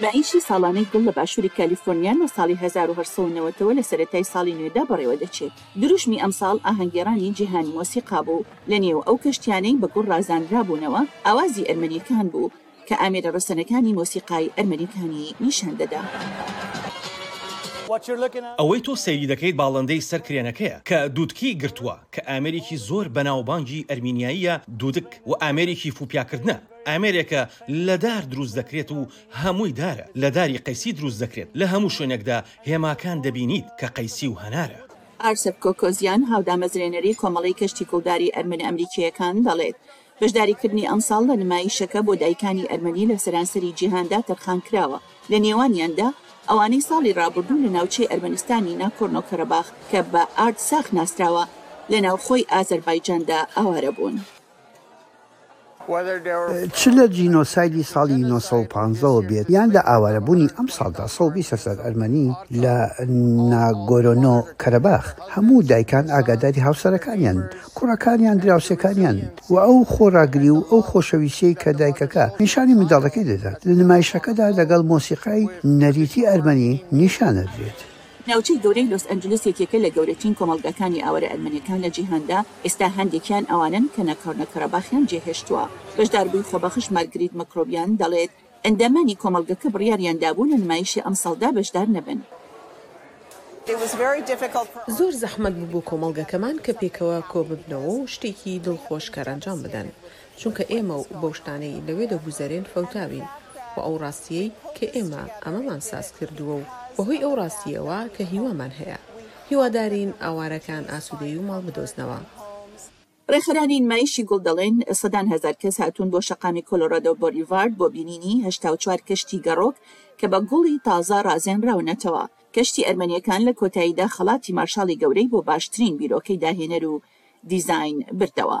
نمایشی ساڵانەی گوڵ لە باشووری کالیفۆرنیا لە ساڵی هەزار و هەشت سەد و نەوەد ەوە لە سەرەتای ساڵی نوێدا بەڕێوە دەچێت. دروشمی ئەمساڵ ئاهەنگگێڕانی جیهانی مۆسیقا بوو. لە نێو ئەو کەشتیانەی بە گوڵ ڕازاندرابوونەوە، ئاوازی ئەرمەنیەکان بوو، کە ئامێرە ڕەسەنەکانی مۆسیقای ئەرمەنیەکانی نیشان دەدا. ئەوەی تۆ سەیری دەکەیت باڵندەی سەر کرێنەکەیە کە دوودکەی گرتووە، کە ئامێرێکی زۆر بەناوبانگی ئەرمینیاییە، دوودک، و ئامێرێکی فوپیاکردنە. ئامێرێکە لە دار دروست دەکرێت و هەمووی دارە، لە داری قەیسی دروست دەکرێت، لە هەموو شوێنێکدا هێماکان دەبینیت کە قەیسی و هەنارە. ئارسەپ کۆکۆزیان، هاودامەزرێنەری کۆمەڵەی کەشتی کوڵداری ئەرمەنئەمریکییەکان دەڵێت، بەشداریکردنی ئەمساڵ لە نمایشەکە بۆ دایکانی ئەرمەنی لە سەرانسەری جیهاندا تەرخانکراوە، لە نێوانیاندا ئەوانەی ساڵی رابردوو لە ناوچەی ئەرمەنستانی ناکۆرنۆ کەرەباخ کە بە ئارتساخ ناسراوە لە ناوخۆی ئازەربایجاندا ئاوارەبوون. چ لە جینۆسایدی ساڵی نۆ سەد و پازدە وە بێت یان لە ئاوارەبوونی ئەمساڵدا سەد و بیست هەزار ئەرمەنی لە ناگۆرۆنۆ کەرەباخ هەموو دایکان ئاگاداری هاوسەرەکانیان کوڕەکانیان دراوسێکانیان و ئەو خۆڕاگری و ئەو خۆشەویستیەی کە دایکەکە نیشانی منداڵەکەی دەدات لە نمایشەکەدا لەگەڵ مۆسیقای نەریتی ئەرمەنی نیشان ئەدرێت. ناوچەی گەورەی لۆس ئەنجلوس یەکێکە لە گەورەترین کۆمەڵگاکانی ئاوارە ئەرمەنیەکان لە جیهاندا، ئێستا هەندێکیان ئەوانەن کە ناگهۆرنە کەرەباخیان جێهێشتووە. بەشداربووی خۆبەخش مارگریت مەکرۆبیان دەڵێت، ئەندامانی کۆمەڵگەکە بڕیاریان دابوو لە نمایشی ئەمساڵدا بەشدار نەبن. زۆر زەحمەت ببوو کۆمەڵگەکەمان کە پێکەوە کۆببنەوە و شتێکی دڵخۆش کەرئەنجام بدەن. چونکە ئێمە و بەو شتانەی لەوێ دەگوزەرێن فەوتاوین و ئەو ڕاستییەی کە ئێمە ئەمەمان ساز کردووە و بەهۆی ئەو ڕاستییەوە کە هیوامان هەیە هیوادارین ئاوارەکان ئاسوودەی و ماڵ بدۆزنەوە. ڕێکخەرانی نمایشی گوڵ دەڵێن، سەدان هەزار کەس هاتوون بۆ شەقامی کۆلۆرادۆ بۆلیڤارد بۆ بینینی هەشتا و چوار کەشتی گەڕۆک کە بە گوڵی تازە ڕازێنراونەتەوە. کەشتی ئەرمەنییەکان لە کۆتاییدا خەڵاتی مارشاڵی گەورەی بۆ باشترین بیرۆکەی داهێنەر و دیزاین بردەوە.